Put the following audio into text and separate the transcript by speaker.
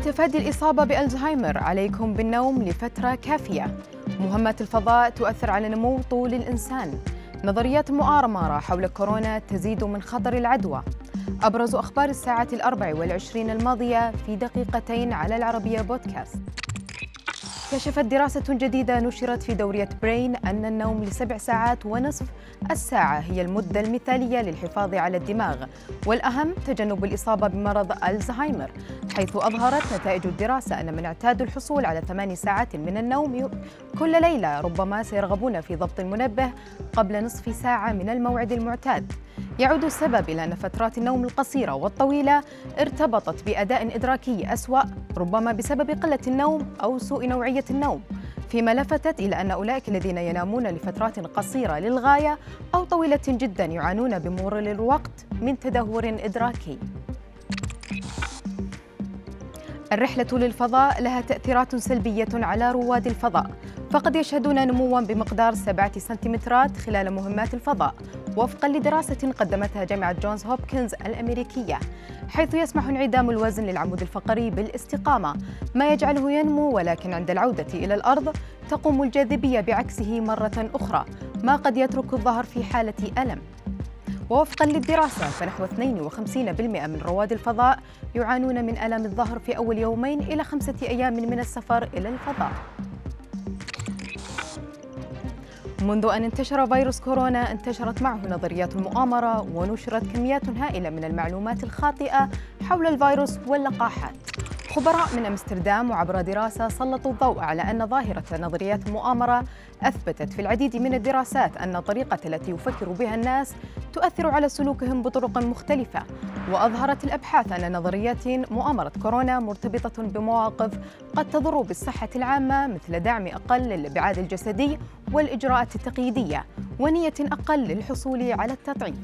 Speaker 1: لتفادي الإصابة بألزهايمر. عليكم بالنوم لفترة كافية. مهمات الفضاء تؤثر على نمو طول الإنسان. نظريات مؤامرة حول كورونا تزيد من خطر العدوى. أبرز أخبار الساعة الأربع والعشرين الماضية في دقيقتين على العربية بودكاست. كشفت دراسة جديدة نشرت في دورية برين أن النوم لسبع ساعات ونصف الساعة هي المدة المثالية للحفاظ على الدماغ والأهم تجنب الإصابة بمرض ألزهايمر حيث أظهرت نتائج الدراسة أن من اعتاد الحصول على ثماني ساعات من النوم كل ليلة ربما سيرغبون في ضبط المنبه قبل نصف ساعة من الموعد المعتاد. يعود السبب إلى أن فترات النوم القصيرة والطويلة ارتبطت بأداء إدراكي أسوأ ربما بسبب قلة النوم أو سوء نوعية النوم. فيما لفتت إلى أن أولئك الذين ينامون لفترات قصيرة للغاية أو طويلة جدا يعانون بمرور الوقت من تدهور إدراكي. الرحلة للفضاء لها تأثيرات سلبية على رواد الفضاء. فقد يشهدون نموا بمقدار سبعة سنتيمترات خلال مهمات الفضاء وفقا لدراسة قدمتها جامعة جونز هوبكنز الأمريكية حيث يسمح انعدام الوزن للعمود الفقري بالاستقامة ما يجعله ينمو ولكن عند العودة إلى الأرض تقوم الجاذبية بعكسه مرة أخرى ما قد يترك الظهر في حالة ألم. ووفقا للدراسة فنحو 52% من رواد الفضاء يعانون من ألم الظهر في أول يومين إلى خمسة أيام من السفر إلى الفضاء. منذ أن انتشر فيروس كورونا انتشرت معه نظريات المؤامرة ونشرت كميات هائلة من المعلومات الخاطئة حول الفيروس واللقاحات. خبراء من أمستردام وعبر دراسة سلطوا الضوء على أن ظاهرة نظريات المؤامرة أثبتت في العديد من الدراسات أن الطريقة التي يفكر بها الناس تؤثر على سلوكهم بطرق مختلفة. وأظهرت الأبحاث أن نظريات مؤامرة كورونا مرتبطة بمواقف قد تضر بالصحة العامة مثل دعم أقل للابعاد الجسدي والإجراءات التقييدية ونية أقل للحصول على التطعيم.